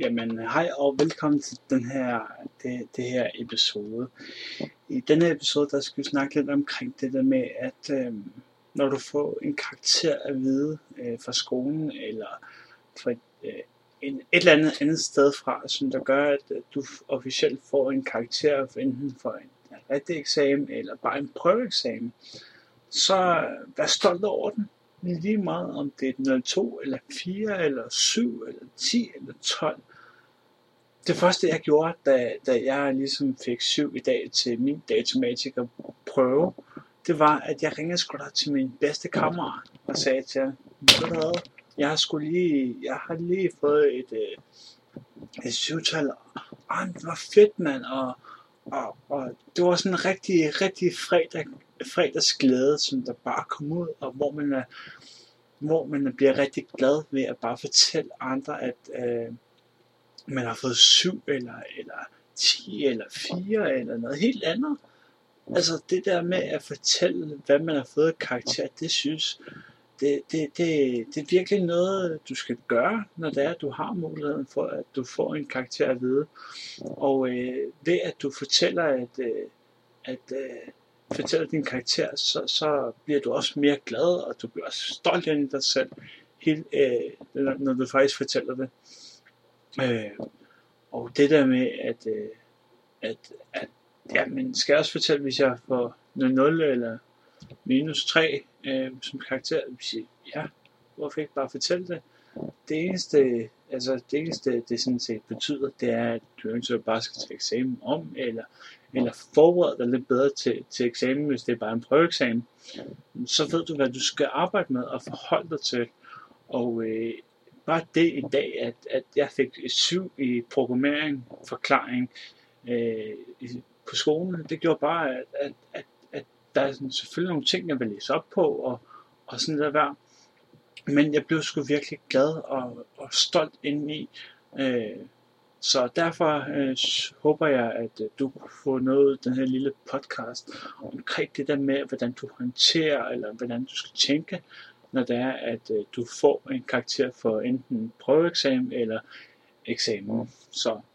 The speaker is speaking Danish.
Jamen, hej og velkommen til den her, det, det her episode. I denne episode, der skal vi snakke lidt omkring det der med, at øh, når du får en karakter at vide øh, fra skolen, eller fra et, øh, en, et eller andet andet sted fra, som der gør, at øh, du officielt får en karakter, enten for en, en rigtig eksamen, eller bare en prøveeksamen, så øh, vær stolt over den lige meget om det er 02 eller 4 eller 7 eller 10 eller 12. Det første jeg gjorde, da, da jeg ligesom fik 7 i dag til min datamatiker prøve, det var, at jeg ringede sgu da til min bedste kammerat og sagde til ham, jeg har skulle lige, jeg har lige fået et, øh, et syvtal, og det var fedt, mand, og, og, og det var sådan en rigtig, rigtig fredag, fredagsglæde, som der bare kom ud, og hvor man, er, hvor man bliver rigtig glad ved at bare fortælle andre, at øh, man har fået syv, eller, eller 10, eller 4, eller noget helt andet. Altså det der med at fortælle, hvad man har fået karakter, det synes, det, det, det, det er virkelig noget, du skal gøre, når det er, at du har muligheden for, at du får en karakter at vide. Og øh, ved at du fortæller, at, øh, at øh, fortæller din karakter, så, så bliver du også mere glad, og du bliver også stolt i dig selv, helt, øh, når du faktisk fortæller det. Øh, og det der med, at, øh, at, at ja, men skal jeg også fortælle, hvis jeg får 0 eller minus 3 øh, som karakter, ja, hvorfor ikke bare fortælle det? Det eneste, altså det eneste, det sådan set betyder, det er, at du eventuelt bare skal til eksamen om, eller, eller forberede dig lidt bedre til, til eksamen, hvis det er bare en prøveeksamen. Så ved du, hvad du skal arbejde med og forholde dig til. Og øh, bare det i dag, at, at jeg fik syv i programmering, forklaring øh, på skolen, det gjorde bare, at, at der er sådan, selvfølgelig nogle ting, jeg vil læse op på, og, og sådan der værd. Men jeg blev sgu virkelig glad og, og stolt indeni. Øh, så derfor øh, håber jeg, at øh, du får noget den her lille podcast omkring det der med, hvordan du håndterer, eller hvordan du skal tænke, når det er, at øh, du får en karakter for enten prøveeksamen eller eksamen. Så